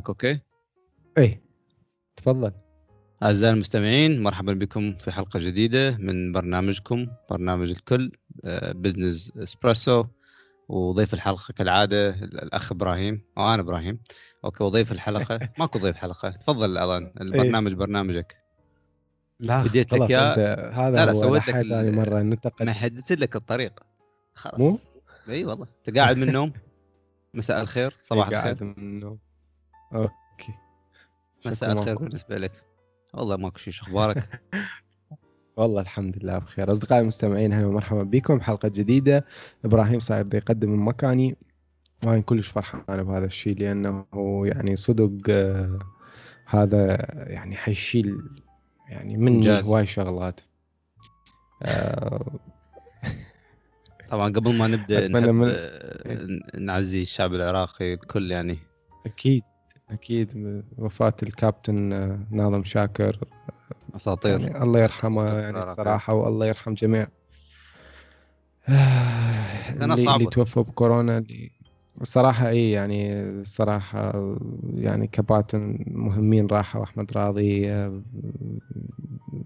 اسمك okay؟ إيه تفضل. أعزائي المستمعين مرحبا بكم في حلقة جديدة من برنامجكم برنامج الكل Business Espresso وضيف الحلقة كالعادة الأخ إبراهيم أو أنا إبراهيم. okay وضيف الحلقة. ماكو ضيف حلقة. تفضل الان البرنامج برنامجك. لا بديت لك يا هذا لا لا سويت لك ثاني مرة ننتقل. مهدت لك الطريق. خلاص. مو؟ إي والله. أنت قاعد من النوم؟ مساء الخير صباح الخير قاعد من النوم. okay. مساء الخير. بالنسبة لك. والله ماكو شيء شو أخبارك؟ والله الحمد لله بخير. أصدقائي المستمعين أهلا ومرحبا بكم. حلقة جديدة. إبراهيم صاير بده يقدم من مكاني. وأنا كلش فرحان بهذا الشيء لأنه يعني صدق آه، هذا يعني حيشيل يعني مني. هواي شغلات. آه، طبعا قبل ما نبدأ أتمنى من- آه، نعزي الشعب العراقي الكل يعني. أكيد. أكيد وفاة الكابتن آه، ناظم شاكر. أساطير. يعني الله يرحمه يعني. الصراحة والله يرحم جميع. أنا اللي, صعبة. اللي توفوا بكورونا اللي الصراحة اي يعني الصراحة يعني كباتن مهمين راحوا أحمد راضي آه،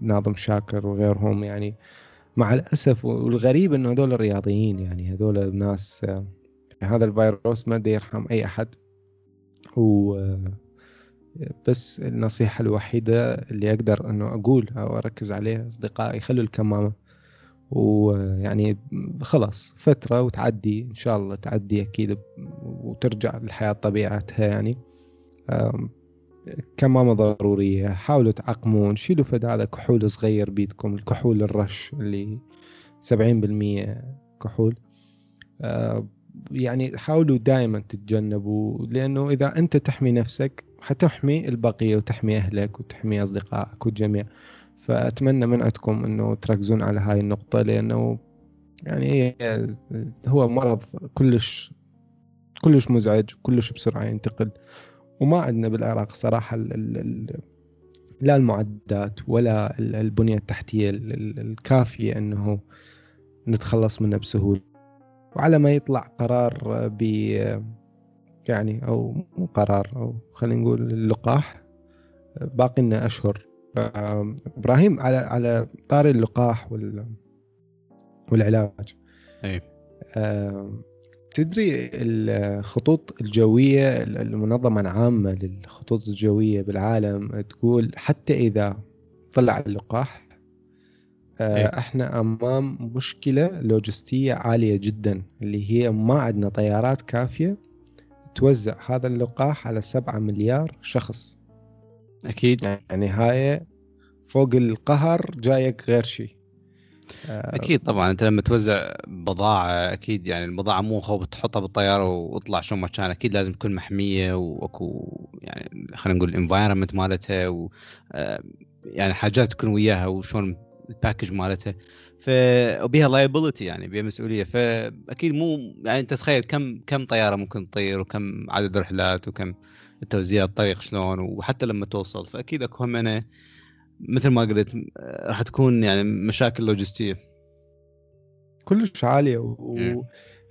ناظم شاكر وغيرهم يعني. مع الأسف والغريب إنه هذول الرياضيين يعني هذول الناس آه، هذا الفيروس ما يرحم أي أحد. و آه، بس النصيحة الوحيدة اللي أقدر أنه أقول أو أركز عليها أصدقائي خلوا الكمامة. ويعني خلاص فترة وتعدي إن شاء الله تعدي أكيد وترجع الحياة طبيعتها يعني. كمامة ضرورية حاولوا تعقمون شيلوا فد هذا كحول صغير بيدكم الكحول الرش اللي سبعين بالمية كحول. أه، يعني حاولوا دائما تتجنبوا لأنه إذا أنت تحمي نفسك حتحمي البقية وتحمي أهلك وتحمي أصدقائك والجميع. فأتمنى من عندكم أنه تركزون على هاي النقطة لأنه يعني هو مرض كلش كلش مزعج كلش بسرعة ينتقل. وما عندنا بالعراق صراحة ال ال ال لا المعدات ولا ال- البنية التحتية ال- ال- الكافية أنه نتخلص منه بسهولة. وعلى ما يطلع قرار ب يعني أو مو قرار أو خلينا نقول اللقاح. باقي لنا أشهر. إبراهيم على على طاري اللقاح وال والعلاج. آم، تدري الخطوط الجوية المنظمة العامة للخطوط الجوية بالعالم تقول حتى إذا طلع اللقاح إيه. إحنا امام مشكلة لوجستية عالية جدا اللي هي ما عندنا طيارات كافية توزع هذا اللقاح على سبعة مليار شخص. أكيد. يعني هاي فوق القهر جايك غير شيء آه، أكيد طبعا أنت لما توزع بضاعة أكيد يعني البضاعة مو خو تحطها بالطيارة واطلع شو ما كان أكيد لازم تكون محمية وأكو يعني خلينا نقول ال environment مالتها و آه، يعني حاجات تكون وياها وشلون ال package مالتها. ف وبيها liability يعني بيها مسؤولية. فاكيد مو يعني أنت تخيل كم كم طيارة ممكن تطير وكم عدد رحلات وكم توزيع الطريق شلون وحتى لما توصل. فأكيد أكو همنا مثل ما قلت آه، راح تكون يعني مشاكل لوجستية. كلش عالية.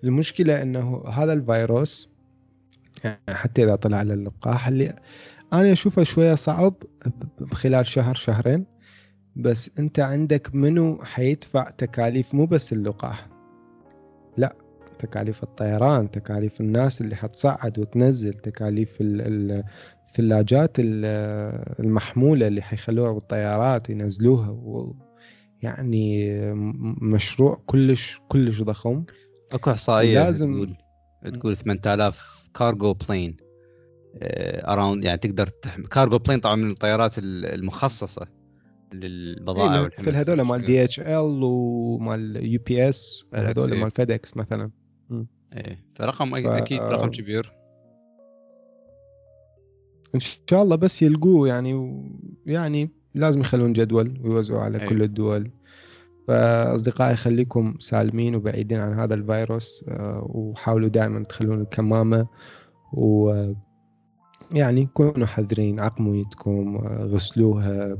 والمشكلة إنه هذا الفيروس يعني حتى إذا طلع على اللقاح اللي أنا أشوفه شوية صعب خلال شهر شهرين. بس انت عندك منو حيدفع تكاليف؟ مو بس اللقاح. لا تكاليف الطيران تكاليف الناس اللي حتصعد وتنزل تكاليف ال- ال- الثلاجات ال- المحمولة اللي حيخلوها بالطيارات ينزلوها و يعني مشروع كلش كلش ضخم. اكو احصائية لازم- تقول تقول 8000 cargo plane around يعني تقدر تحمل cargo plane طبعا من الطيارات ال- المخصصة. للبضائع إيه مثل هذول مال. DHL ومال UPS هذول. مال FedEx مثلا إيه فرقم ف- أكيد رقم آه. كبير إن شاء الله بس يلقوه يعني و- يعني لازم يخلون جدول ويوزعوا على أي. كل الدول فأصدقائي خليكم سالمين وبعيدين عن هذا الفيروس آه، وحاولوا دائما تخلون الكمامة و يعني كونوا حذرين عقموا يدكم آه، غسلوها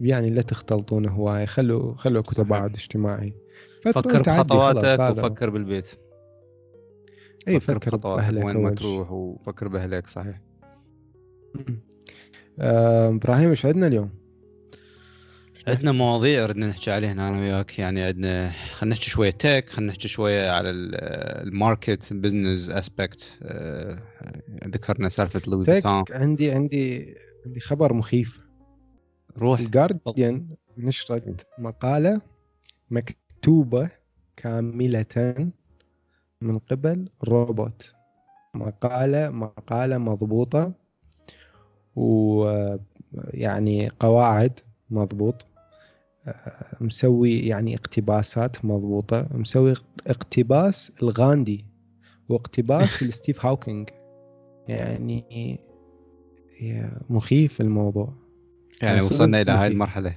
يعني لا تختلطون هواي خلوا خلوا. تباعد اجتماعي فكر بخطواتك. وفكر بالبيت اي فكر فكر بخطواتك وين ما. تروح وفكر بأهلك صحيح آه، إبراهيم إيش عندنا اليوم؟ عندنا مواضيع ردنا نحكي عليها أنا وياك. يعني عندنا خلينا نحكي شوية tech خلينا نحكي شوية على ال market business aspect ذكرنا سالفة لوي فيتون عندي عندي عندي خبر مخيف. روح. الجارديان نشرت مقالة مكتوبة كاملة من قبل روبوت مقالة مقالة مضبوطة ويعني قواعد مضبوط. مسوي يعني اقتباسات مضبوطة. مسوي اقتباس الغاندي واقتباس لستيف هاوكينج يعني مخيف الموضوع. يعني وصلنا إلى هاي المرحلة.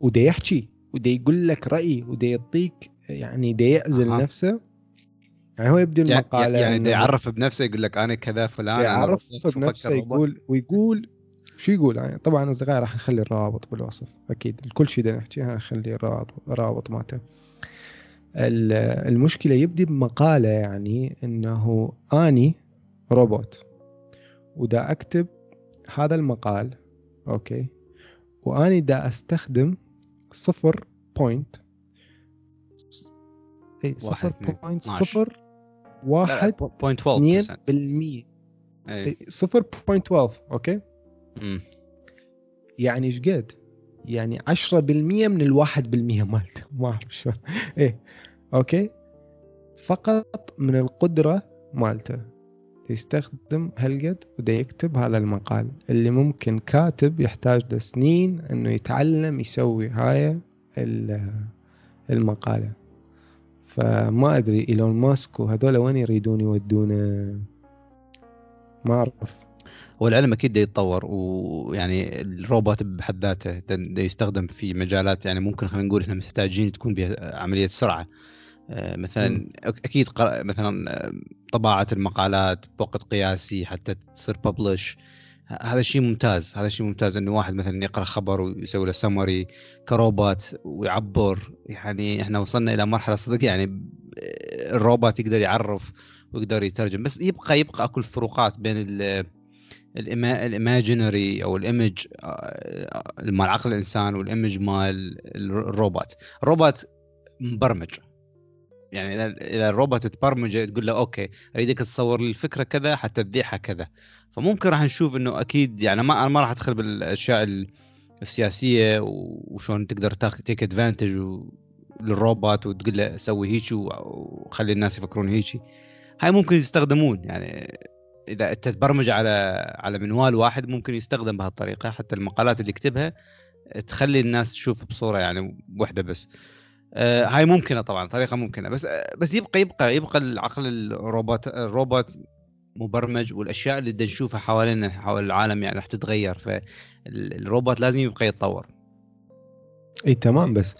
ودا يحكي ودا يقول لك رأي ودا يعطيك يعني دا يعزل أه. نفسه. يعني هو يبدي المقالة يعني دا يعرف بنفسه يقول لك أنا كذا فلان يعرف بنفسه يقول ويقول شو يقول؟ يعني طبعا أصدقائي راح نخلي الروابط بالوصف أكيد. كل شيء بدنا نحكيها نخلي الروابط الروابط مالته. المشكلة يبدي بمقالة يعني إنه أني روبوت ودا أكتب هذا المقال okay؟ وأني دا أستخدم صفر point إي صفر point صفر واحد point 12 بالمية. صفر point 12 okay؟ يعني إيش قد؟ يعني 10% من الواحد بالمية مالته. ما أعرف شو. إيه. أوكي. فقط من القدرة مالته. يستخدم هالقد وده يكتب هذا المقال. اللي ممكن كاتب يحتاج له سنين إنه يتعلم يسوي هاي المقالة. فما أدري إيلون ماسك وهذول وين يريدون يودونه. ما أعرف. والعلم أكيد يتطور ويعني الروبوت بحد ذاته يستخدم في مجالات يعني ممكن خلينا نقول إحنا محتاجين تكون بها عملية سرعة. آه، مثلا. أكيد مثلا آه، طباعة المقالات بوقت قياسي حتى تصير ببلش هذا شيء ممتاز هذا شيء ممتاز إنه واحد مثلا يقرأ خبر ويسوي له سمري كروبوت ويعبر. يعني إحنا وصلنا إلى مرحلة صدق يعني آه، الروبوت يقدر يعرف ويقدر يترجم. بس يبقى يبقى أكو الفروقات بين ال imaginary أو ال image آه، مال عقل الإنسان وال image مال الروبوت. الروبوت مبرمج. يعني إذا إذا الروبوت تبرمج تقول له okay أريدك تصور لي الفكرة كذا حتى تذيعها كذا. فممكن راح نشوف إنه أكيد يعني ما أنا ما راح أدخل بالأشياء السياسية وشلون تقدر take advantage للروبوت وتقول له سوي هيك وخلي الناس يفكرون هيك هاي ممكن يستخدمون. يعني إذا انت تبرمج على على منوال واحد ممكن يستخدم بهالطريقة حتى المقالات اللي يكتبها تخلي الناس تشوف بصورة يعني واحدة بس. آه هاي ممكنة طبعا طريقة ممكنة بس بس يبقى يبقى يبقى العقل الروبوت الروبوت مبرمج والأشياء اللي نشوفها حوالينا حول العالم يعني راح تتغير فالروبوت لازم يبقى يتطور. إي تمام بس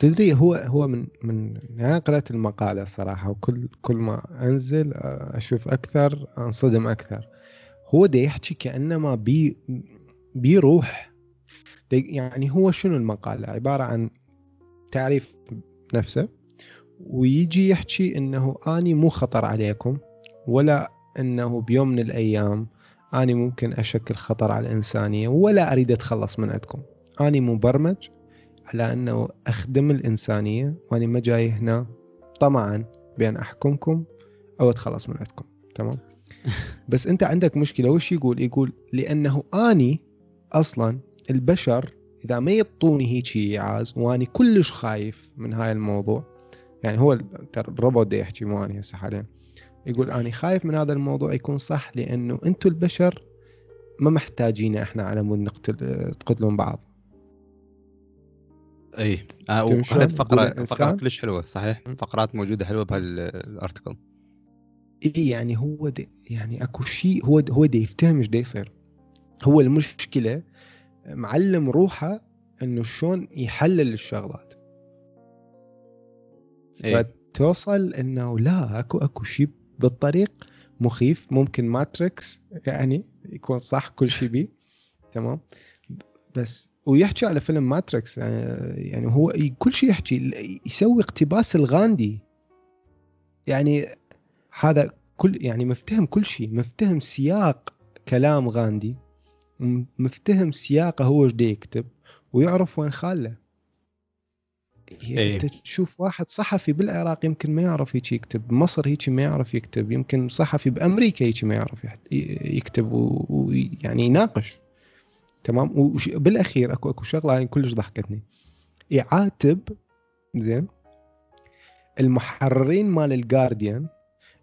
تدري هو هو من من يعني قرأت المقالة صراحة وكل كل ما أنزل أشوف أكثر أنصدم أكثر. هو ده يحكي كأنما بي بيروح يعني هو شنو المقالة؟ عبارة عن تعريف نفسه ويجي يحكي إنه أني مو خطر عليكم ولا إنه بيوم من الأيام أني ممكن أشكل خطر على الإنسانية ولا أريد أتخلص من عندكم. أني مبرمج على أنه أخدم الإنسانية وأني ما جاي هنا طمعا بأن أحكمكم أو أتخلص من عندكم. تمام؟ بس أنت عندك مشكلة. وش يقول؟ يقول لأنه أني أصلا البشر إذا ما يعطوني هيك ايعاز وأني كلش خايف من هاي الموضوع. يعني هو الروبوت ده يحكي مو اني هسه حاليا. يقول أني خايف من هذا الموضوع يكون صح لأنه أنتم البشر ما محتاجين إحنا على مود نقتل تقتلون بعض. إي. آه وكانت فقرة فقره كلش حلوة صحيح؟ فقرات موجودة حلوة بهال article إي يعني هو دي يعني أكو شيء هو دي هو دي يفتهم إيش يصير؟ هو المشكلة معلم روحه إنه شلون يحلل الشغلات. إيه؟ فتوصل إنه لا أكو أكو شيء بالطريق مخيف ممكن Matrix يعني يكون صح كل شيء بيه. تمام؟ بس ويحكي على فيلم Matrix يعني, يعني هو كل شيء يحكي يسوي اقتباس لغاندي. يعني هذا كل يعني مفتهم كل شيء مفتهم سياق كلام غاندي مفتهم سياقه هو إيش يكتب ويعرف وين داخله. إيه. أنت تشوف واحد صحفي بالعراق يمكن ما يعرف هيك يكتب بمصر هيك ما يعرف يكتب يمكن صحفي بأمريكا هيك ما يعرف يكتب ويعني يناقش. تمام؟ وبالاخير اكو أكو شغلة يعني كلش ضحكتني. يعاتب زين المحررين مال الجارديان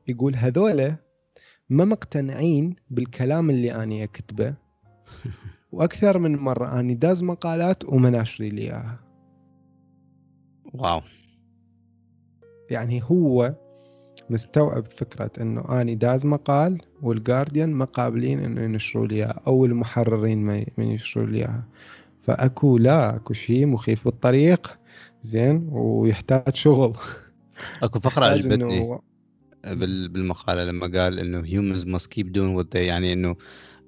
يقول هذولا ما مقتنعين بالكلام اللي اني أكتبه. وأكثر من مرة أني داز مقالات وما ناشري لي إياها. واو. يعني هو مستوعب فكرة إنه آني داز مقال والجارديان ما قابلين إنه ينشروا لي أو المحررين ما ينشروا لي إياها. فأكو لا أكو شيء مخيف بالطريق زين ويحتاج شغل. أكو فقرة عجبتني بالمقالة لما قال إنه humans must keep doing what they يعني إنه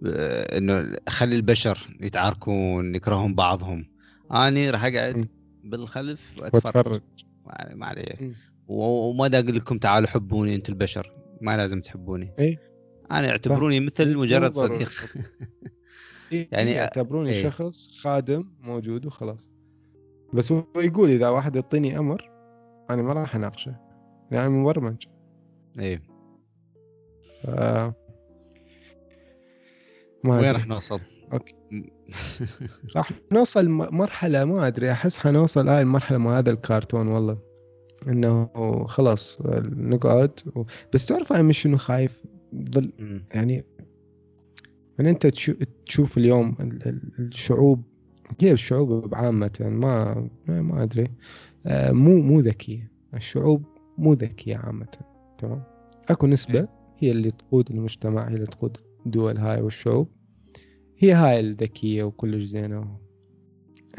إنه خلي البشر يتعاركون يكرهون بعضهم. آني راح أقعد بالخلف وأتفرج. ما عليه وما دا أقول لكم تعالوا حبوني أنتم البشر ما لازم تحبوني. اي أنا اعتبروني مثل مجرد صديق. يعني يعتبروني إيه؟ شخص خادم موجود وخلاص. بس هو يقول إذا واحد يعطيني أمر أنا ما راح أناقشه. يعني مبرمج إيه. ف... ما وين راح نوصل؟ أوكي. راح نوصل مرحلة ما أدري. أحس حنوصل هاي المرحلة مع هذا الكرتون والله. إنه خلاص نقعد و... بس تعرف أنا مش شنو خايف؟ ظل يعني من أنت تشوف اليوم الشعوب كيف الشعوب بعامة ما ما أدري. آه، مو مو ذكية. الشعوب مو ذكية عامة تمام؟ أكو نسبة إيه. هي اللي تقود المجتمع هي اللي تقود الدول هاي والشعوب. هي هاي الذكية وكلش زينة.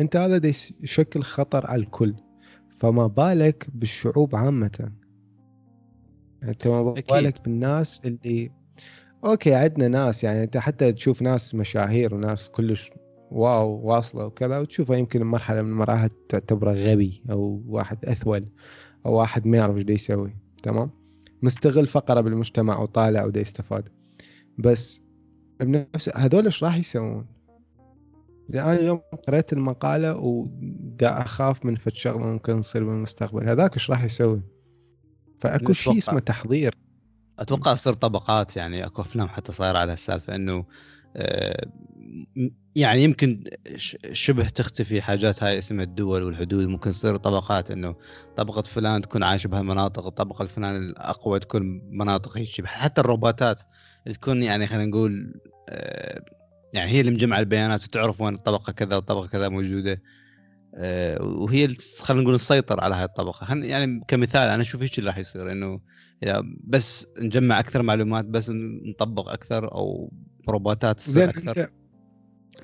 أنت هذا يشكل خطر على الكل. فما بالك بالشعوب عامة. أنت ما بالك بالناس اللي okay عندنا ناس يعني أنت حتى تشوف ناس مشاهير وناس كلش wow واصلة وكذا وتشوفه يمكن مرحلة من المراحل تعتبره غبي أو واحد أثول أو واحد ما يعرف إيش يسوي تمام؟ مستغل فقرة بالمجتمع وطالع ودا يستفاد. بس بنفس هذول إيش راح يسوون؟ أنا اليوم قريت المقالة ودا أخاف من فد شغلة ممكن تصير بالمستقبل هذاك إيش راح يسوي؟ فأكو شيء اسمه تحضير. أتوقع تصير طبقات يعني أكو أفلام حتى صاير على هالسالفة إنه آه، يعني يمكن شبه تختفي حاجات هاي اسمها الدول والحدود. ممكن تصير طبقات إنه طبقة فلان تكون عايشة بهالمناطق الطبقة الفلان الأقوى تكون مناطق هيك حتى الروبوتات تكون يعني خلينا نقول آه، يعني هي اللي مجمعه البيانات وتعرف وين الطبقة كذا والطبقة كذا موجودة. آه، وهي خلينا نقول تسيطر على هاي الطبقة. يعني كمثال أنا أشوف إيش اللي راح يصير إنه إذا بس نجمع أكثر معلومات بس نطبق أكثر أو روبوتات تصير أكثر. انت,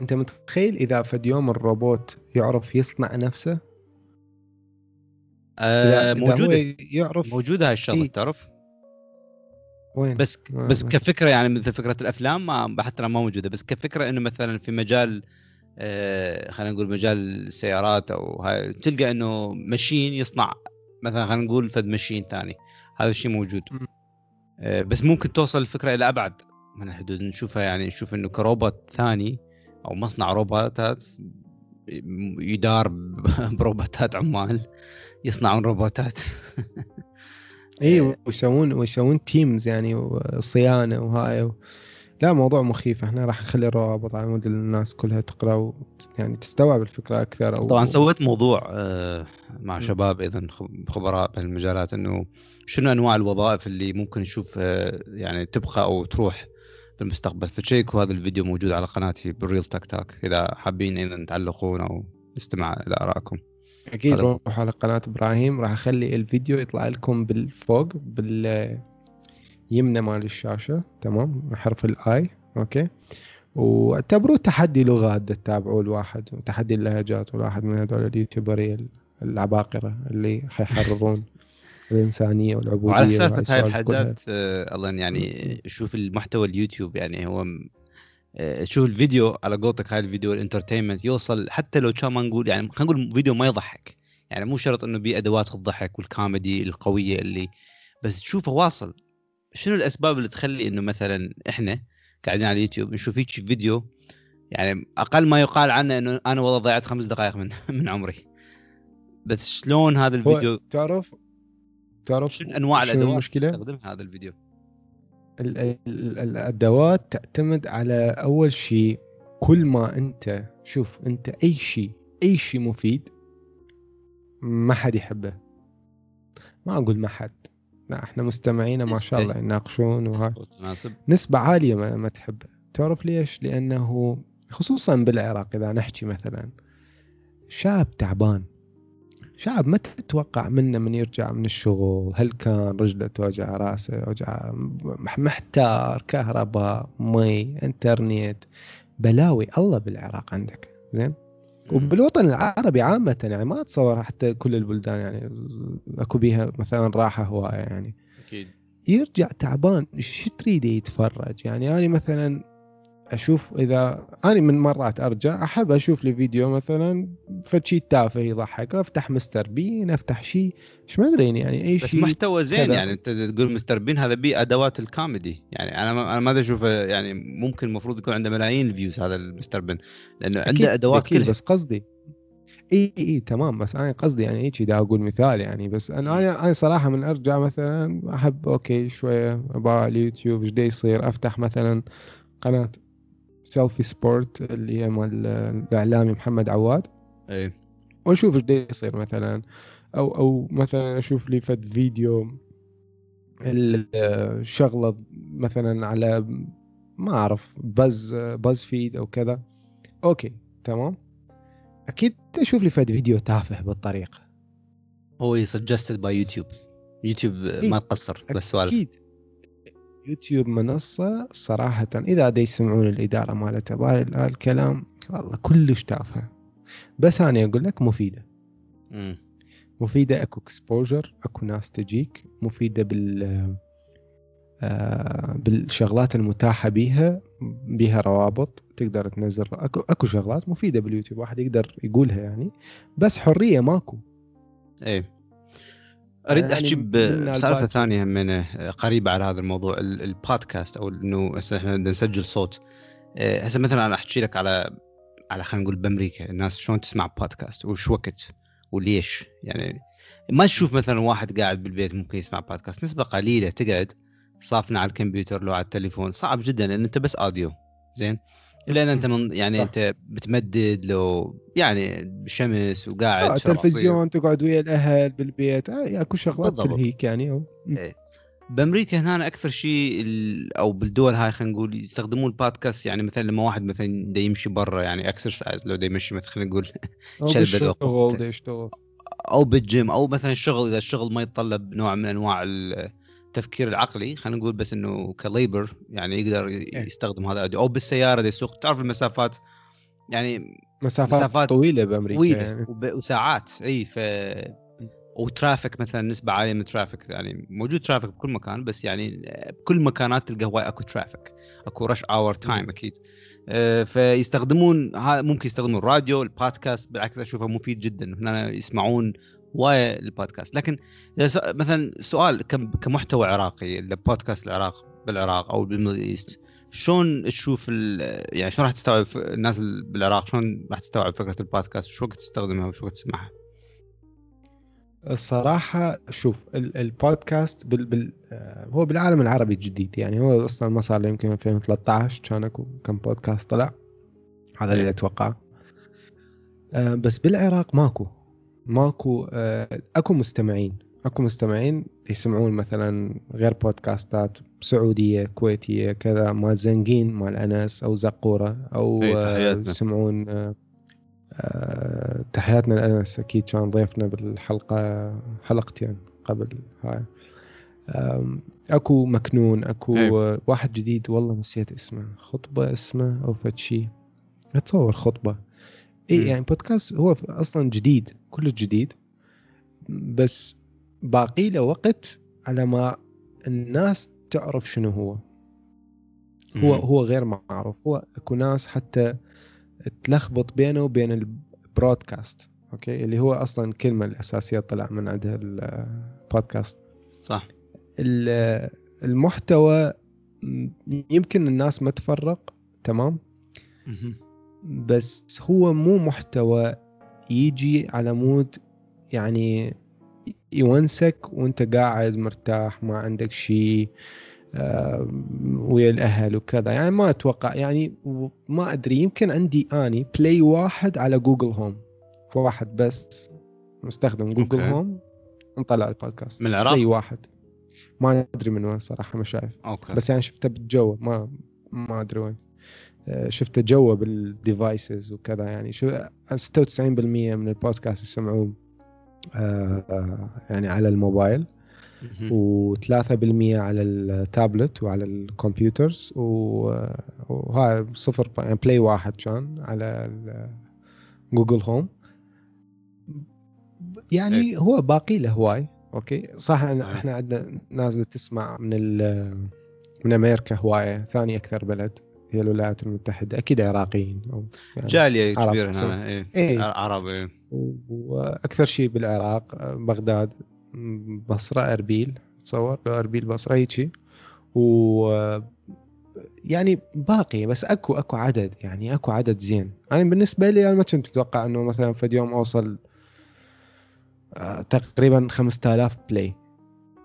أنت متخيل إذا فد يوم الروبوت يعرف يصنع نفسه؟ آه موجودة. يعرف موجودة هاي الشغلة إيه؟ تعرف؟ وين؟ بس بس كفكرة يعني مثل فكرة الأفلام ما حتى ما موجودة بس كفكرة إنه مثلا في مجال آه خلينا نقول مجال السيارات أو هاي تلقى إنه مشين يصنع مثلا خلينا نقول فد مشين ثاني هذا الشيء موجود. آه بس ممكن توصل الفكرة إلى أبعد من الحدود نشوفها يعني نشوف إنه كروبوت ثاني أو مصنع روبوتات يدار بروبوتات عمال يصنعون روبوتات. اي آه. ويسوون ويسوون teams يعني وصيانة وهاي و... لا موضوع مخيف. إحنا راح نخلي الروابط على مود الناس كلها تقرأ و... يعني تستوعب الفكرة أكثر أو... طبعا سويت موضوع آه، مع شباب اذا خبراء بهالمجالات إنه شنو أنواع الوظائف اللي ممكن نشوف آه، يعني تبقى أو تروح بالمستقبل. ف تشيكوا هذا الفيديو موجود على قناتي بال Real Tech Talk إذا حابين اذا تعلقون أو نستمع إلى آرائكم. أكيد روحوا على قناة إبراهيم راح أخلي الفيديو يطلع لكم بالفوق باليمنى مال الشاشة تمام؟ حرف ال i okay؟ واعتبروه تحدي لغات تتابعوا لواحد وتحدي اللهجات والواحد من هذول اليوتيوبريه العباقرة اللي حيحررون الإنسانية والعبودية وعلى سالفة هاي الحاجات آه الله يعني شوف المحتوى اليوتيوب يعني هو آه، شوف الفيديو على قولتك هاي الفيديو ال entertainment يوصل حتى لو كان ما نقول يعني خلينا نقول فيديو ما يضحك. يعني مو شرط إنه بيه أدوات الضحك والكوميدي القوية اللي بس تشوفه واصل. شنو الأسباب اللي تخلي إنه مثلا إحنا قاعدين على اليوتيوب نشوف هيك فيديو؟ يعني أقل ما يقال عنه إنه أنا والله ضيعت خمس دقائق من من عمري. بس شلون هذا الفيديو؟ تعرف تعرف شنو أنواع الأدوات المشكلة؟ تستخدم هذا الفيديو؟ الأدوات تعتمد على أول شيء كل ما أنت شوف أنت أي شيء أي شيء مفيد ما حد يحبه. ما أقول ما حد. لا إحنا مستمعينا ما شاء الله يناقشون وهاي. نسبة عالية ما, ما تحبه. تعرف ليش؟ لأنه خصوصا بالعراق إذا نحكي مثلا شاب تعبان. شاب ما تتوقع منه من يرجع من الشغل؟ هل كان رجله توجع راسه وجع محتار كهرباء مي انترنت؟ بلاوي الله بالعراق عندك. زين؟ وبالوطن العربي عامة يعني ما اتصور حتى كل البلدان يعني اكو بيها مثلا راحة هواية يعني. أكيد. يرجع تعبان شو تريد يتفرج؟ يعني أنا مثلا أشوف إذا أنا من مرات أرجع أحب أشوف لي فيديو مثلا فشي تافه يضحك أفتح مستر بين أفتح شيء إيش ما أدري يعني أي شيء بس محتوى زين. يعني أنت تقول مستر بين هذا بي أدوات الكوميدي يعني أنا ما أنا ما أشوف يعني ممكن المفروض يكون عنده ملايين ال views هذا المستر بين لأنه عنده أدوات كلها بس قصدي إي إي تمام بس أنا قصدي يعني هيك إذا أقول مثال يعني بس أنا أنا أنا صراحة من أرجع مثلا أحب okay شوية أبغى اليوتيوب إيش يصير أفتح مثلا قناة سيلفي سبورت اللي هي مال الإعلامي محمد عواد. إي. وأشوف إيش يصير مثلا. أو أو مثلا أشوف لي فد فيديو الشغله مثلا على ما أعرف بز باز فيد أو كذا. أوكي تمام. أكيد أشوف لي فد فيديو تافه بالطريقة. هو suggested by يوتيوب يوتيوب ما تقصر بس سوالف. أكيد. يوتيوب منصة صراحة إذا دا يسمعون الإدارة مالتها الكلام والله كلش تافه بس أنا أقول لك مفيدة. م. مفيدة أكو exposure أكو ناس تجيك. مفيدة بال آه بالشغلات المتاحة بيها بيها روابط تقدر تنزل. أكو أكو شغلات مفيدة باليوتيوب واحد يقدر يقولها يعني. بس حرية ماكو. إيه. أريد يعني أحكي بسالفه ثانية من آه، قريبه على هذا الموضوع البودكاست أو إنه هسه إحنا نسجل صوت. آه، هسه مثلا أنا أحكي لك على على خلينا نقول بأمريكا الناس شلون تسمع بودكاست وش وقت وليش. يعني ما تشوف مثلا واحد قاعد بالبيت ممكن يسمع بودكاست نسبة قليلة تقعد صافنة على الكمبيوتر لو على التليفون صعب جدا لأن أنت بس أوديو زين؟ لأن أنت من يعني صح. أنت بتمدد لو يعني بالشمس وقاعد آه تلفزيون تقعد ويا الأهل بالبيت آه اكو شغلات تلهيك يعني أو. إيه. بأمريكا هنا أكثر شيء أو بالدول هاي خلينا نقول يستخدمون البودكاست يعني مثلا لما واحد مثلا دا يمشي برا يعني exercise لو دا يمشي مثلا خلينا نقول شلبه أو بالجيم أو مثلا الشغل إذا الشغل ما يتطلب نوع من أنواع التفكير العقلي خلينا نقول بس إنه clear يعني يقدر إيه. يستخدم هذا أو بالسيارة دي يسوق تعرف المسافات؟ يعني مسافات, مسافات طويلة بأمريكا طويلة يعني. وساعات. إي ف و traffic مثلا نسبة عالية من ال traffic يعني موجود traffic بكل مكان بس يعني بكل مكانات تلقى هواي أكو traffic. أكو rush hour time أكيد. أه فيستخدمون ممكن يستخدمون الراديو البودكاست بالعكس أشوفه مفيد جدا. هنا يسمعون هوايه البودكاست. لكن مثلا سؤال كمحتوى عراقي البودكاست العراق بالعراق أو بال Middle East شلون تشوف يعني شلون راح تستوعب الناس بالعراق شلون راح تستوعب فكرة البودكاست؟ وش وقت تستخدمها وش وقت تسمعها؟ الصراحة شوف البودكاست بال بال هو بالعالم العربي الجديد يعني هو أصلا ما صار له يمكن 2013 كان أكو كم بودكاست طلع. هذا اللي إيه. اتوقعه آه، بس بالعراق ماكو. ماكو آه، اكو مستمعين. اكو مستمعين يسمعون مثلا غير بودكاستات سعودية كويتية كذا مال زنقين مال أنس أو زقورة أو آه، يسمعون آه، تحياتنا لأنس. أكيد كان ضيفنا بالحلقة حلقتين قبل هاي. اكو مكنون اكو هي. واحد جديد والله نسيت اسمه. خطبة اسمه أو فد شيء أتصور خطبة. اي يعني بودكاست هو أصلا جديد كله جديد. بس باقي له وقت على ما الناس تعرف شنو هو. هو هو غير معروف. هو اكو ناس حتى تلخبط بينه وبين ال broadcast أوكي؟ اللي هو أصلا الكلمة الأساسية طلع من عندها البودكاست صح. المحتوى يمكن الناس ما تفرق تمام؟ بس هو مو محتوى يجي على مود يعني يونسك وانت قاعد مرتاح ما عندك شيء آه، ويا الأهل وكذا. يعني ما أتوقع يعني ما أدري يمكن عندي أني play واحد على جوجل هوم واحد بس مستخدم جوجل أوكي. هوم مطلع البودكاست. من العراق؟ play واحد. ما أدري من وين صراحة ما شايف. أوكي. بس يعني شفته بالجو ما ما أدري وين. آه، شفته جوا بال devices وكذا يعني شو 96% من البودكاست يسمعوه آه، يعني على الموبايل مهم. و3% على التابلت وعلى ال computers وهاي صفر يعني play واحد كان على جوجل هوم يعني إيه. هو باقي له هواي أوكي صح. إحنا عندنا ناس تسمع من ال- من أمريكا هواية ثاني أكثر بلد هي الولايات المتحدة أكيد عراقيين أو يعني جالية كبيرة. هنا إيه إيه. عرب إيه. وأكثر شيء بالعراق بغداد بصرة أربيل تصور أربيل بصرة هيجي و يعني باقي بس أكو أكو عدد يعني أكو عدد زين أنا بالنسبة لي أنا ما كنت متوقع إنه مثلا في اليوم أوصل آه، تقريبا 5000 بلاي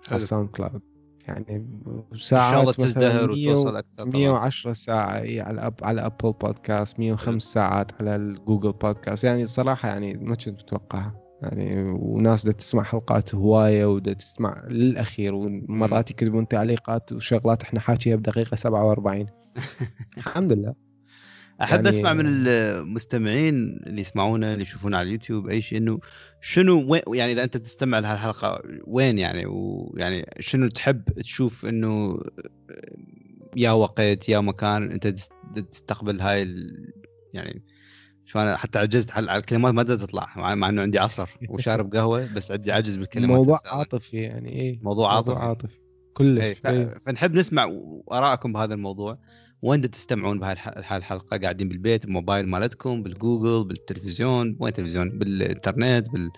على. الساوند كلاود يعني إن ساعات شاء الله تزدهر 100 وتوصل أكثر طبعا. 110 ساعة اي على أب على ابل بودكاست 105 ساعات على الجوجل بودكاست يعني صراحة يعني ما كنت متوقعها. يعني وناس دا تسمع حلقات هواية ودا تسمع للأخير ومرات يكتبون تعليقات وشغلات إحنا حاكيها بدقيقة 47 الحمد لله. أحب يعني- أسمع من المستمعين اللي يسمعونا اللي يشوفونا على اليوتيوب أي شيء إنه شنو وين يعني إذا أنت تستمع لهالحلقة وين يعني ويعني شنو تحب تشوف إنه يا وقت يا مكان أنت تست- تستقبل هاي ال... يعني شو أنا حتى عجزت على الكلمات ما تطلع مع, إنه عندي عصر وشارب قهوة بس عندي عجز بالكلمات موضوع. عاطفي يعني إيه موضوع عاطفي. عاطفي إيه، كلش ف... إيه. فنحب نسمع ارائكم بهذا الموضوع وين تستمعون بهاي الح- الحلقة؟ قاعدين بالبيت الموبايل مالتكم بالجوجل بالتلفزيون. وين تلفزيون بالإنترنت بال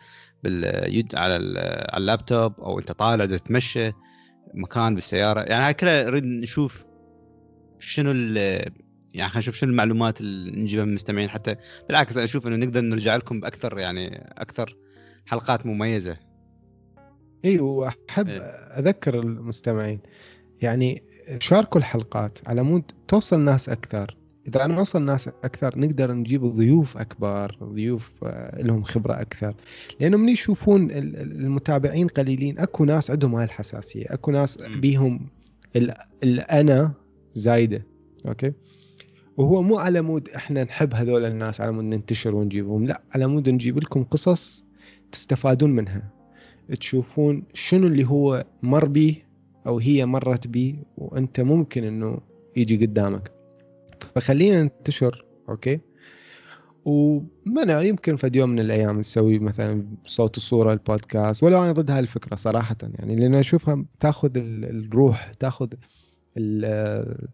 على ال... على اللابتوب. أو أنت طالع تتمشى مكان بالسيارة. يعني هاي كلها نريد نشوف شنو ال... يعني خلينا نشوف شنو المعلومات اللي نجيبها من المستمعين. حتى بالعكس أنا أشوف إنه نقدر نرجع لكم بأكثر يعني أكثر حلقات مميزة. إي وأحب إيه. أذكر المستمعين. يعني شاركوا الحلقات على مود توصل ناس أكثر. إذا نوصل ناس أكثر نقدر نجيب ضيوف أكبر ضيوف آه، لهم خبرة أكثر. لأنه من يشوفون ال- ال- المتابعين قليلين. أكو ناس عندهم هاي الحساسية. أكو ناس. بيهم ال- الأنا زايدة. أوكي؟ وهو مو على مود إحنا نحب هذول الناس على مود ننتشر ونجيبهم. لا على مود نجيب لكم قصص تستفادون منها. تشوفون شنو اللي هو مر بيه أو هي مرت بيه وانت ممكن إنه يجي قدامك. فخلينا ننتشر أوكي؟ ويمكن في يوم من الأيام نسوي مثلا صوت وصورة البودكاست ولا أنا ضد هاي الفكرة صراحة يعني لأن أشوفها تأخذ ال- الروح تأخذ ال-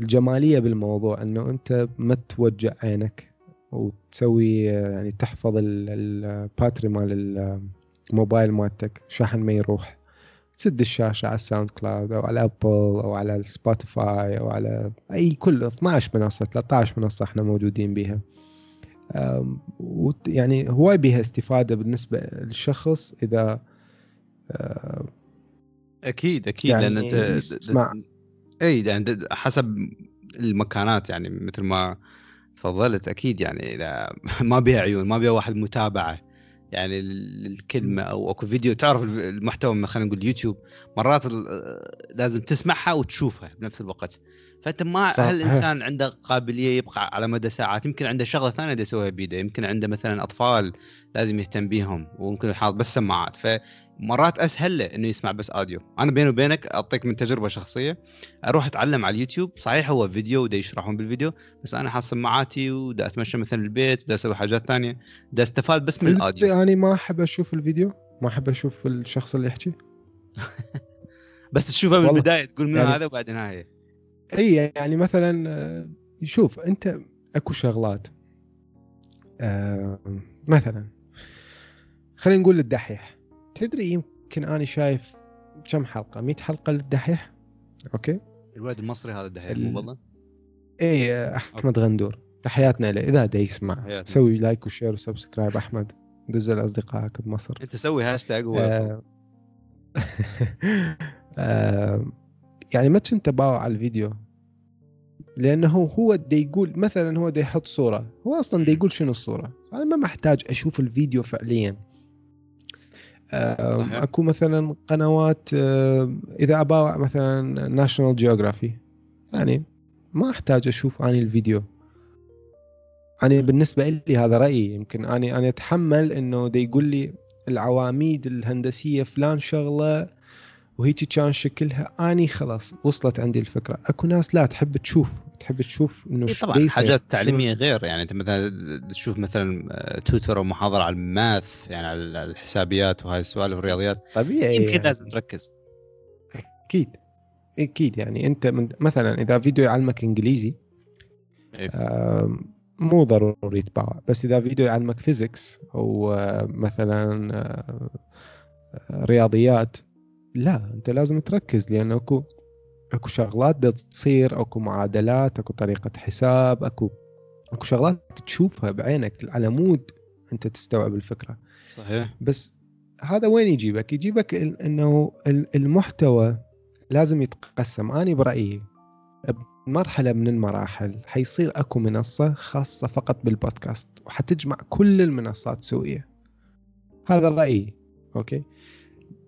الجمالية بالموضوع إنه أنت ما توجع عينك وتسوي يعني تحفظ ال- ال battery مال الموبايل مالتك شحن ما يروح. تسد الشاشة على الساوند كلاود أو على أبل أو على السبوتيفاي أو على أي كل 12 منصة 13 منصة إحنا موجودين وت- يعني هواي بيها استفادة بالنسبة للشخص إذا أكيد أكيد يعني لأن انت يسمع. إي يعني حسب المكانات يعني مثل ما تفضلت أكيد يعني إذا ما بيها عيون ما بيها واحد متابعه يعني الكلمة أو أكو فيديو. تعرف المحتوى خلينا نقول يوتيوب مرات لازم تسمعها وتشوفها بنفس الوقت. فأنت ما صح. هل الإنسان عنده قابلية يبقى على مدى ساعات؟ يمكن عنده شغلة ثانية يسويها بيده. يمكن عنده مثلا أطفال لازم يهتم بيهم وممكن حاط بس سماعات. فمرات أسهل له إنه يسمع بس أوديو. أنا بيني وبينك أعطيك من تجربة شخصية. أروح أتعلم على اليوتيوب صحيح هو فيديو ودا يشرحون بالفيديو بس أنا حاط سماعاتي ودا أتمشى مثلا البيت ودا أسوي حاجات ثانية دا استفاد بس من الأوديو. يعني ما أحب أشوف الفيديو؟ ما أحب أشوف الشخص اللي يحكي؟ بس تشوفها من. البداية تقول منو يعني- هذا وبعدين هاي إي يعني مثلا آه، شوف أنت أكو شغلات. آه، مثلا خلينا نقول الدحيح. تدري يمكن أنا شايف كم حلقة؟ 100 حلقة للدحيح؟ أوكي. الولد المصري هذا دحين مو والله إيه أحمد غندور. تحياتنا له. إذا دا يسمع حياتنا. سوي like و share و subscribe أحمد. دز لأصدقائك بمصر. أنت سوي هاشتاج ولا آه، آه، يعني ما كنت أباوع على الفيديو. لأنه هو دا يقول مثلا هو دا يحط صورة. هو أصلا دا يقول شنو الصورة؟ أنا ما محتاج أشوف الفيديو فعليا. أكو مثلا قنوات إذا اباوع مثلا ناشونال جيوغرافي يعني ما أحتاج أشوف أني الفيديو. أنا بالنسبة لي هذا رأيي يمكن اني أنا أتحمل إنه دا يقول لي العواميد الهندسية فلان شغلة وهيك كان شكلها أني خلاص وصلت عندي الفكرة. أكو ناس لا تحب تشوف تحب تشوف إنه إيه طبعا حاجات تعليمية غير. يعني أنت مثلا تشوف مثلا آه، تويتر أو محاضرة على الماث يعني على الحسابيات وهاي السوالف الرياضيات طبيعي يمكن يعني. لازم تركز. أكيد. أكيد يعني أنت من مثلا إذا فيديو يعلمك إنجليزي إيه. مو ضروري تباوع بس إذا فيديو يعلمك physics أو آه، مثلا آه، رياضيات لا أنت لازم تركز لأن أكو أكو شغلات بدها تصير أكو معادلات أكو طريقة حساب أكو أكو شغلات تشوفها بعينك على مود أنت تستوعب الفكرة. صحيح. بس هذا وين يجيبك؟ يجيبك إنه ال- المحتوى لازم يتقسم. أنا برأيي بمرحله من المراحل حيصير أكو منصة خاصة فقط بالبودكاست وحتجمع كل المنصات سوية. هذا رأيي أوكي؟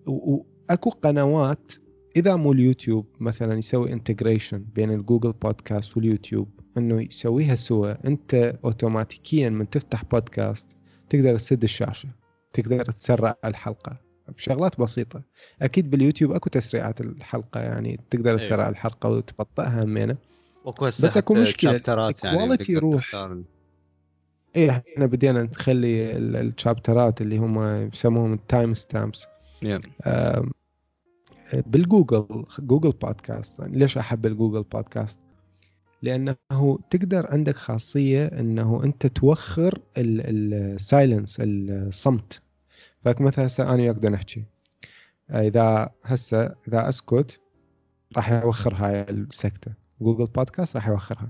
و- واكو قنوات إذا مو اليوتيوب مثلا يسوي integration بين الجوجل بودكاست واليوتيوب إنه يسويها سوا. أنت اوتوماتيكيا من تفتح بودكاست تقدر تسد الشاشة تقدر تسرع الحلقة. بشغلات بسيطة. أكيد باليوتيوب أكو تسريعات الحلقة يعني تقدر تسرع الحلقة وتبطئها همينه بس حتى مشكلة، chapter ات يعني يروح. إيه إحنا بدينا نخلي ال- ال chapter ات اللي هم يسموهم ال time stamps آم، بالجوجل جوجل بودكاست. يعني ليش أحب الجوجل بودكاست؟ لأنه تقدر عندك خاصية إنه أنت توخر ال silence الصمت. فمثلا هسه أنا وياك نحكي. إذا هسه إذا أسكت راح يوخر هاي السكتة. جوجل بودكاست راح يوخرها.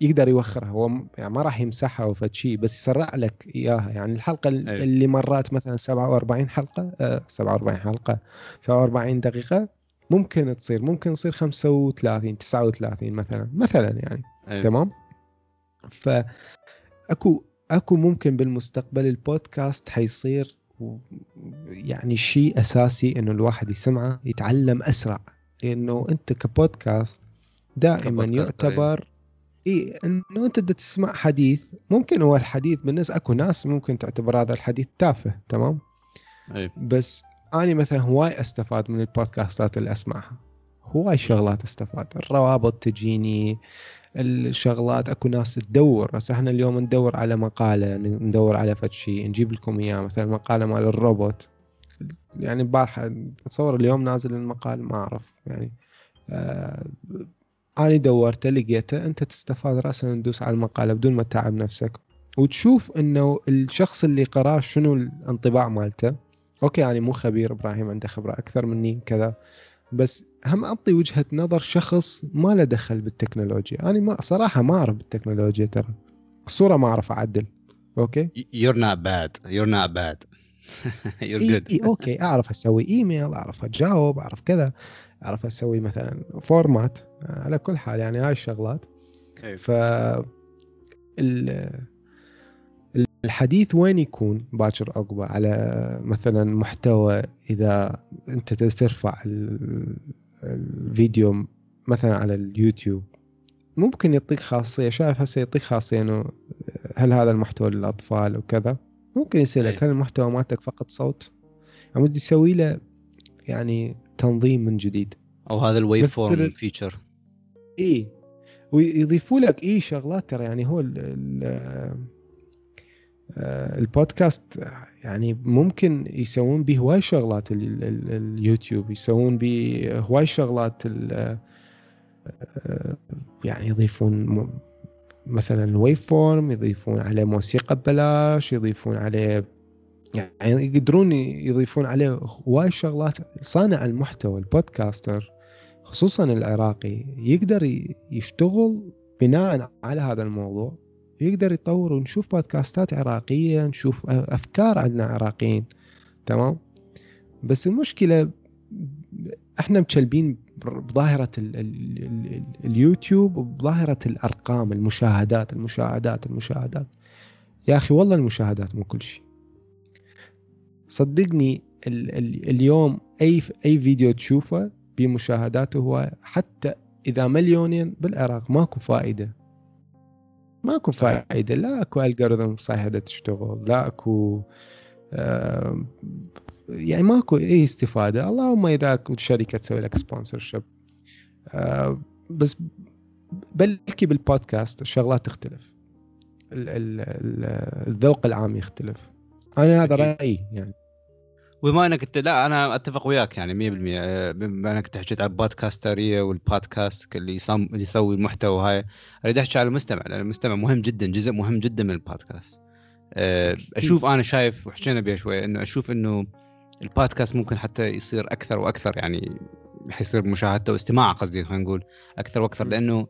يقدر يوخرها. هو يعني ما راح يمسحها أو شيء بس يسرع لك إياها. يعني الحلقة ال- أيوة. اللي مرات مثلا 47 حلقة آه 47 حلقة 47 دقيقة ممكن تصير ممكن تصير 35 39 مثلا مثلا يعني. أيوة. تمام؟ ف أكو أكو ممكن بالمستقبل البودكاست حيصير يعني شيء أساسي إنه الواحد يسمعه يتعلم أسرع. لأنه أنت كبودكاست دائما كبودكاست، يعتبر اي إنه أنت بدك تسمع حديث ممكن هو الحديث بالنسبة أكو ناس ممكن تعتبر هذا الحديث تافه تمام؟ أيوة. بس أنا مثلا هواي أستفاد من البودكاستات اللي أسمعها. هواي شغلات أستفاد. الروابط تجيني الشغلات أكو ناس تدور. بس إحنا اليوم ندور على مقالة ندور على فد شيء نجيب لكم إياه. مثلا مقالة مال الروبوت. يعني البارحه أتصور اليوم نازل المقال ما أعرف. يعني آه أنا دورته لقيته أنت تستفاد راسا ندوس على المقالة بدون ما تتعب نفسك. وتشوف إنه الشخص اللي قراه شنو الانطباع مالته. أوكي يعني مو خبير إبراهيم عنده خبرة أكثر مني كذا. بس هم أعطي وجهة نظر شخص ما له دخل بالتكنولوجيا. أنا ما صراحة ما أعرف بالتكنولوجيا ترى. الصورة ما أعرف أعدل. أوكي؟ You're not bad. You're not bad. You're إي good. إي أوكي. أعرف أسوي إيميل أعرف اجاوب أعرف كذا. أعرف أسوي مثلا form ات على كل حال يعني هاي الشغلات. أيوة. ف ال- الحديث وين يكون باكر عقبة؟ على مثلا محتوى إذا أنت ترفع ال- الفيديو مثلا على اليوتيوب. ممكن يعطيك خاصية شايف هسه يعطيك خاصية إنه هل هذا المحتوى للأطفال وكذا؟ ممكن يسالك أي. هل المحتوى مالتك فقط صوت؟ يعني يسوي له يعني تنظيم من جديد. أو هذا ال waveform feature إي. ويضيفوا لك إي شغلات ترى يعني هو آه، البودكاست يعني ممكن يسوون به هواي شغلات ال- ال- اليوتيوب يسوون به هواي شغلات ال- آه، يعني يضيفون مثلا ال waveform يضيفون عليه موسيقى ببلاش يضيفون عليه يعني يقدرون يضيفون عليه هواي شغلات صانع المحتوى ال podcaster. خصوصا العراقي يقدر يشتغل بناء على هذا الموضوع يقدر يطور ونشوف بودكاستات عراقية نشوف أفكار عندنا عراقيين تمام؟ بس المشكلة إحنا مشلبين بظاهرة ال ال ال اليوتيوب وبظاهرة الأرقام المشاهدات المشاهدات المشاهدات. يا أخي والله المشاهدات مو كل شيء. صدقني ال ال اليوم أي أي فيديو تشوفه بمشاهداته هو حتى إذا مليونين بالعراق ماكو فائدة. ماكو فائدة. لا أكو algorithm صحيح تشتغل. لا أكو آه يعني ماكو أي استفادة. اللهم إذا اكو شركة تسوي لك sponsorship آه بس بلكي بالبودكاست الشغلات تختلف. الذوق العام يختلف. أنا هذا رأيي يعني. وبما إنك انت لا أنا أتفق وياك يعني 100% بما إنك أنت حكيت على البودكاستريه والبودكاست اللي يصم اللي يسوي المحتوى هاي أريد أحكي على المستمع لأن المستمع مهم جدا جزء مهم جدا من البودكاست آه، أشوف أنا شايف وحكينا بها شوي إنه أشوف إنه البودكاست ممكن حتى يصير أكثر وأكثر يعني حيصير مشاهدته واستماعه قصدي خلينا نقول أكثر وأكثر لأنه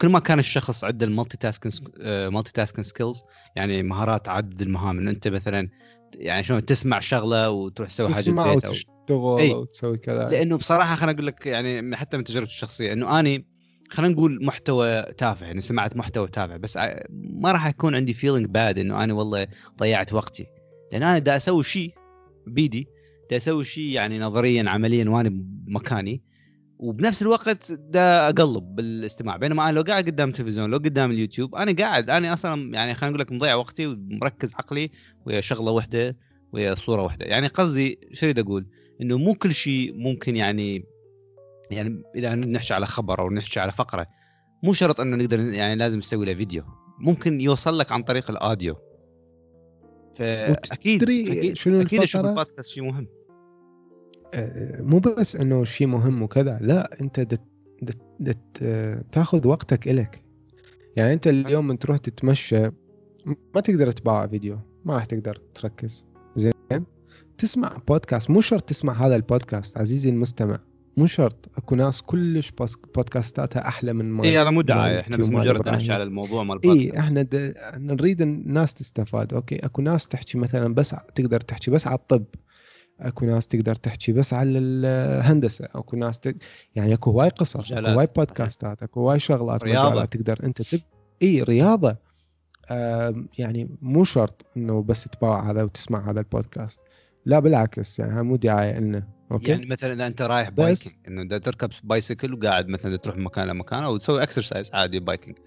كل ما كان الشخص عنده ال multitasking multitasking skills يعني مهارات تعدد المهام إنه أنت مثلا يعني شلون تسمع شغلة وتروح تسوي حاجة تسمع بالبيت أو تشتغل أي. أو تسوي كذا. لأنه بصراحة خليني أقول لك يعني حتى من تجربتي الشخصية إنه أني خلينا نقول محتوى تافه يعني سمعت محتوى تافه بس ما راح يكون عندي feeling bad إنه أنا والله ضيعت وقتي. لأن أنا دا أسوي شيء بيدي دا أسوي شيء يعني نظريا عمليا وأنا بمكاني. وبنفس الوقت دا أقلب بالاستماع. بينما أنا لو قاعد قدام التلفزيون لو قدام اليوتيوب أنا قاعد أنا أصلا يعني خلينا نقول لك مضيع وقتي ومركز عقلي ويا شغلة واحدة ويا صورة واحدة يعني قصدي شو أريد أقول؟ إنه مو كل شيء ممكن يعني يعني إذا نحكي على خبر أو نحكي على فقرة مو شرط إنه نقدر يعني لازم نسوي له فيديو. ممكن يوصل لك عن طريق الأوديو. فأكيد أكيد شنو أكيد أشوف البودكاست شيء مهم. مو بس إنه شيء مهم وكذا لا أنت دت دت دت تاخذ وقتك إلك. يعني أنت اليوم من تروح تتمشى ما تقدر تباوع فيديو ما راح تقدر تركز. زين؟ تسمع بودكاست مو شرط تسمع هذا البودكاست عزيزي المستمع. مو شرط أكو ناس كلش بودكاستاتها أحلى من ما إي هذا مو دعاية إحنا بس مجرد نحكي على الموضوع مال البودكاست اي إحنا نريد الناس تستفاد أوكي؟ أكو ناس تحكي مثلا بس تقدر تحكي بس على الطب. اكو ناس تقدر تحكي بس على الهندسة اكو ناس ت... يعني اكو هواي قصص اكو هواي بودكاستات اكو هواي شغلات رياضة. تقدر انت تب... اي رياضة. آه يعني مو شرط انه بس تباوع هذا وتسمع هذا البودكاست. لا بالعكس يعني مو دعايه لنا okay؟ يعني مثلا إذا أنت رايح biking إنه تركب بايسكل وقاعد مثلا تروح من مكان لمكان أو تسوي exercise عادي biking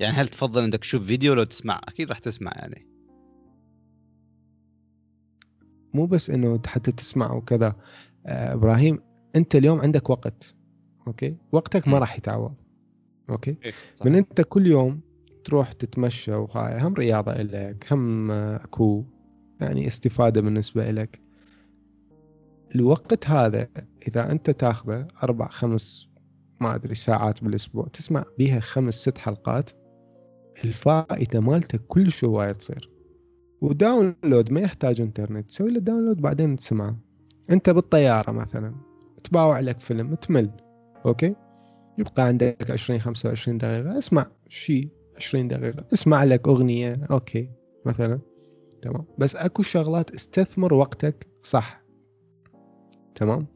يعني هل تفضل إنك تشوف فيديو لو تسمع؟ أكيد راح تسمع يعني. مو بس إنه حتى تسمع وكذا. آه إبراهيم أنت اليوم عندك وقت okay؟ وقتك ما راح يتعوض أوكي؟ إيه، من أنت كل يوم تروح تتمشى وهاي هم رياضة لك هم أكو يعني استفادة بالنسبة لك الوقت هذا إذا أنت تاخذه أربع خمس ما أدري ساعات بالأسبوع تسمع بيها خمس ست حلقات الفائدة مالتك كل هوايه تصير. و download ما يحتاج انترنت. تسوي له download بعدين تسمعه. انت بالطيارة مثلا تباوع لك فيلم تمل. okay؟ يبقى عندك 20 25 دقيقة. اسمع شيء 20 دقيقة. اسمع لك أغنية. okay. مثلا. تمام. بس أكو شغلات استثمر وقتك. صح. تمام.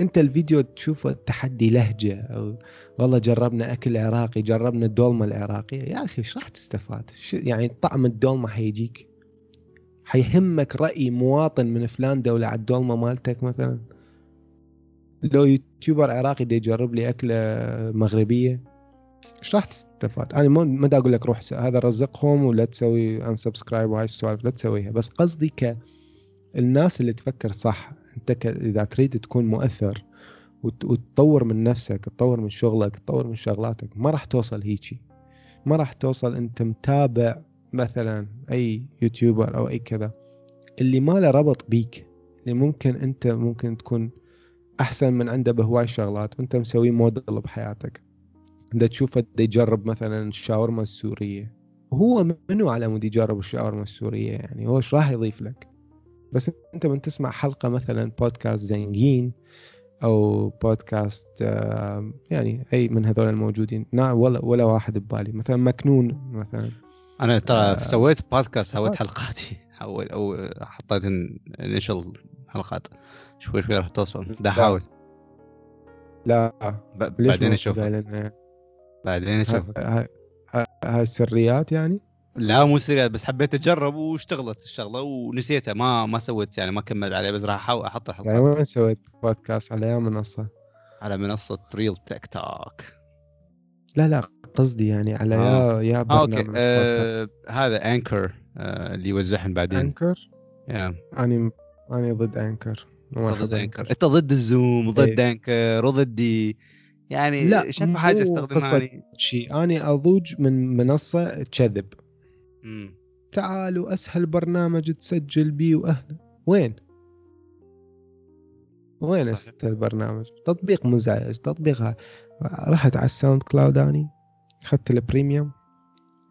أنت الفيديو تشوفه تحدي لهجة. أو والله جربنا أكل عراقي جربنا الدولمة العراقية. يا أخي إيش راح تستفاد؟ يعني طعم الدولمة حيجيك؟ حيهمك رأي مواطن من فلان دولة على الدولمة مالتك مثلا؟ لو يوتيوبر عراقي دي يجرب لي أكلة مغربية إيش راح تستفاد؟ أنا ما دا أقول لك روح هذا رزقهم ولا تسوي unsubscribe وهاي السوالف لا تسويها. بس قصدي ك الناس اللي تفكر صح أنت ك... إذا تريد تكون مؤثر وت... وتطور من نفسك تطور من شغلك تطور من شغلاتك ما راح توصل هيجي. ما راح توصل أنت متابع مثلا أي يوتيوبر أو أي كذا اللي ما له ربط بيك اللي ممكن أنت ممكن تكون أحسن من عنده بهواي شغلات وأنت مسوي موديل بحياتك. انت تشوفه يجرب مثلا الشاورما السورية هو منو على مود يجرب الشاورما السورية يعني؟ هو إيش راح يضيف لك؟ بس أنت من تسمع حلقة مثلا بودكاست زنجين أو بودكاست يعني أي من هذول الموجودين ولا ولا واحد ببالي. مثلا مكنون مثلا. أنا ترى آه سويت بودكاست سويت حلقاتي. أو حطيت initial حلقات. شوي شوي راح توصل. دا احاول لا. بعدين أشوف بعدين؟ أشوف هاي السريات يعني؟ لا مو سريات بس حبيت أجرب واشتغلت الشغلة ونسيتها. ما ما سويت يعني ما كملت عليه بس راح احاول أحط الحلقات. يعني وين سويت بودكاست على أي منصة؟ على منصة ريل تيك توك لا لا. قصدي يعني على آه. يا يا برنامج آه، أوكي. آه هذا انكر آه اللي يوزعهم بعدين. انكر؟ yeah. أني أني ضد انكر ضد انكر أنت ضد الزوم ضد إيه. انكر وضدي يعني لا شنو حاجة استخدمها شيء أنا أضوج من منصة تكذب تعالوا أسهل برنامج تسجل بيه واهلا وين؟ وين أسهل برنامج؟ تطبيق مزعج تطبيق رحت على ال SoundCloud أني؟ اخذت ال premium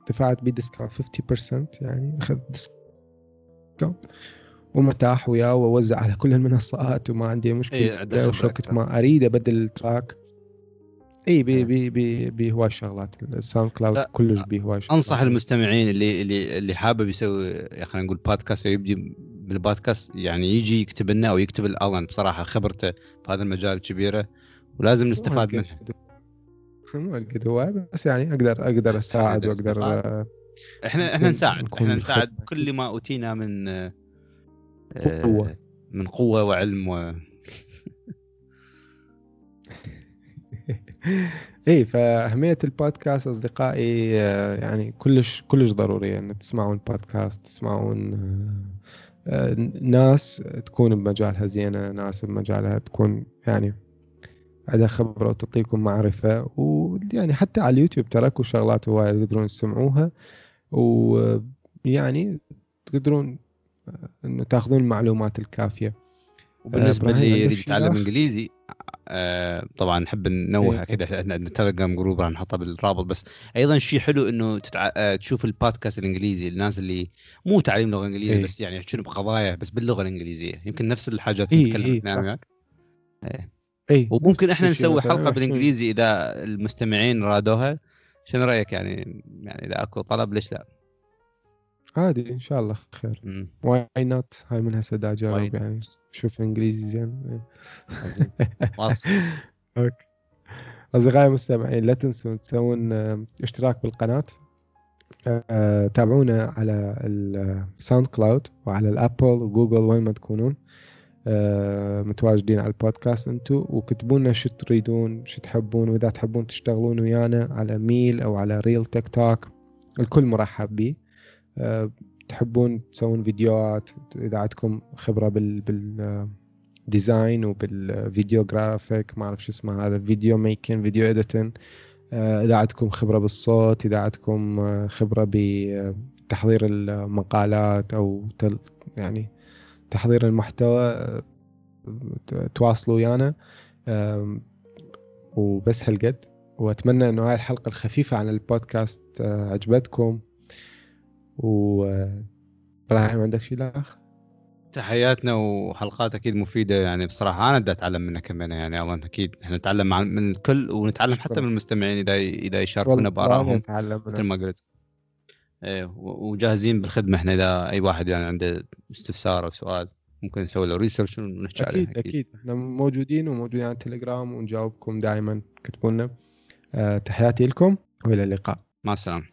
دفعت بيه discount 50% يعني أخذت discount ومرتاح وياه وأوزع على كل المنصات وما عندي مشكلة إيه وش وقت ما أريد أبدل ال track. اي بي بي بي بي هواي شغلات ال SoundCloud كلش بي هواي شغلات أنصح المستمعين اللي اللي اللي حابب يسوي خلينا نقول بودكاست ويبدي بالبودكاست يعني يجي يكتب لنا أو يكتب الالن بصراحة خبرته في هذا المجال كبيرة ولازم نستفاد منه. مو قد هو بس يعني أقدر أقدر أساعد وأقدر إحنا إحنا نساعد. إحنا نساعد كل ما أوتينا من قوة. آه، من قوة وعلم و اي فأهمية البودكاست أصدقائي آه، يعني كلش كلش ضروريه إن تسمعون بودكاست تسمعون آه، ناس تكون بمجالها زينة ناس بمجالها تكون يعني عندها خبرة وتعطيكم معرفه ويعني حتى على اليوتيوب تركوا شغلات هواية تقدرون تسمعوها ويعني تقدرون إنه تاخذون المعلومات الكافية وبالنسبة اللي يريد يتعلم إنجليزي آه طبعا نحب ننوه إيه. كذا إحنا عندنا تليجرام جروب راح نحطها بالرابط بس أيضا شيء حلو إنه تتع... آه تشوف البودكاست الإنجليزي الناس اللي مو تعليم لغة انجليزيه إيه. بس يعني يحكون بقضايا بس باللغة الإنجليزية يمكن نفس الحاجات اللي إيه نتكلم عنها إيه إيه. إيه. وممكن إحنا نسوي حلقة بالإنجليزي إذا المستمعين رادوها. شنو رأيك يعني؟ يعني إذا أكو طلب ليش لا؟ عادي إن شاء الله خير. why not هاي من هسه اجرب يعني شوف إنجليزي زين. okay. أصدقائي المستمعين لا تنسون تسوون آه، اشتراك بالقناة. أه تابعونا على ال SoundCloud وعلى ال Apple و Google وين ما تكونون. أه متواجدين على البودكاست أنتم وكتبوا لنا شو تريدون شو تحبون وإذا تحبون تشتغلون ويانا على mail أو على Real Tech Talk الكل مرحب به أه تحبون تسوون فيديوهات إذا عندكم خبرة بال بال design وبال video graphic ما أعرف شو اسمه هذا video making video editing إذا عندكم خبرة بالصوت إذا عندكم آه، خبرة بتحضير المقالات أو يعني تحضير المحتوى آه، تواصلوا ويانا وبس هالقد. وأتمنى إنه هاي الحلقة الخفيفة عن البودكاست آه، عجبتكم. و إبراهيم عندك شيء لاخ؟ تحياتنا وحلقات أكيد مفيدة يعني بصراحة. أنا بدي أتعلم منها كمان يعني الله أكيد. إحنا نتعلم من الكل ونتعلم حتى من المستمعين إذا إذا يشاركونا بآرائهم مثل ما قلت. إيه وجاهزين بالخدمة. إحنا إذا أي واحد يعني عنده استفسار أو سؤال ممكن نسوي له ريسيرش ونحكي عليه أكيد أكيد. إحنا موجودين وموجودين على التليجرام ونجاوبكم دائما كتبوا لنا. أه تحياتي لكم وإلى اللقاء. مع السلامة.